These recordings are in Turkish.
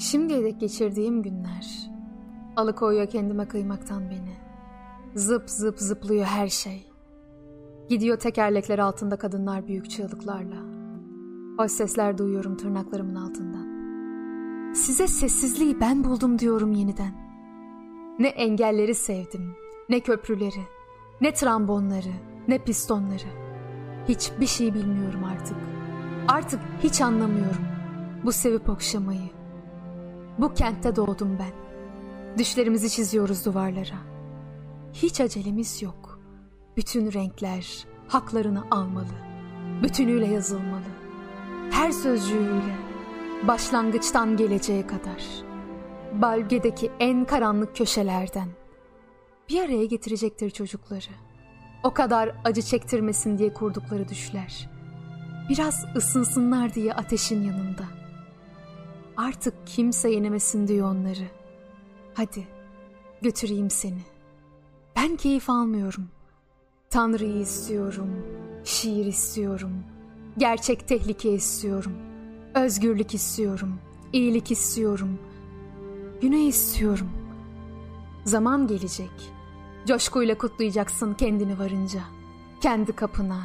Şimdiye dek geçirdiğim günler alıkoyuyor kendime kıymaktan beni. Zıp zıp zıplıyor her şey. Gidiyor tekerlekler altında kadınlar büyük çığlıklarla. Hoş sesler duyuyorum tırnaklarımın altından. Size sessizliği ben buldum diyorum yeniden. Ne engelleri sevdim, ne köprüleri, ne trambonları, ne pistonları. Hiçbir şey bilmiyorum artık. Artık hiç anlamıyorum bu sevip okşamayı. Bu kentte doğdum ben. Düşlerimizi çiziyoruz duvarlara. Hiç acelemiz yok. Bütün renkler haklarını almalı. Bütünüyle yazılmalı. Her sözcüğüyle başlangıçtan geleceğe kadar. Balgedeki en karanlık köşelerden bir araya getirecektir çocukları. O kadar acı çektirmesin diye kurdukları düşler. Biraz ısınsınlar diye ateşin yanında. Artık kimse yenemesin diyor onları. Hadi götüreyim seni. Ben keyif almıyorum. Tanrı'yı istiyorum, şiir istiyorum, gerçek tehlike istiyorum, özgürlük istiyorum, iyilik istiyorum, güney istiyorum. Zaman gelecek. Coşkuyla kutlayacaksın kendini varınca. Kendi kapına,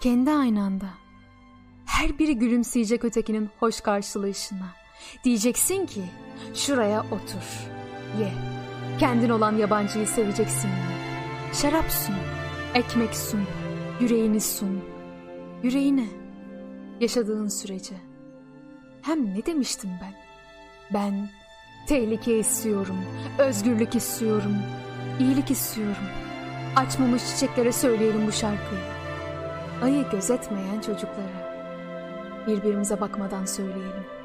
kendi aynanda. Her biri gülümseyecek ötekinin hoş karşılayışına. Diyeceksin ki şuraya otur, ye. Kendin olan yabancıyı seveceksin. Şarap sun, ekmek sun, yüreğini sun. Yüreğine, yaşadığın sürece. Hem ne demiştim ben? Ben tehlike istiyorum, özgürlük istiyorum, iyilik istiyorum. Açmamış çiçeklere söyleyelim bu şarkıyı. Ayı gözetmeyen çocuklara. Birbirimize bakmadan söyleyelim.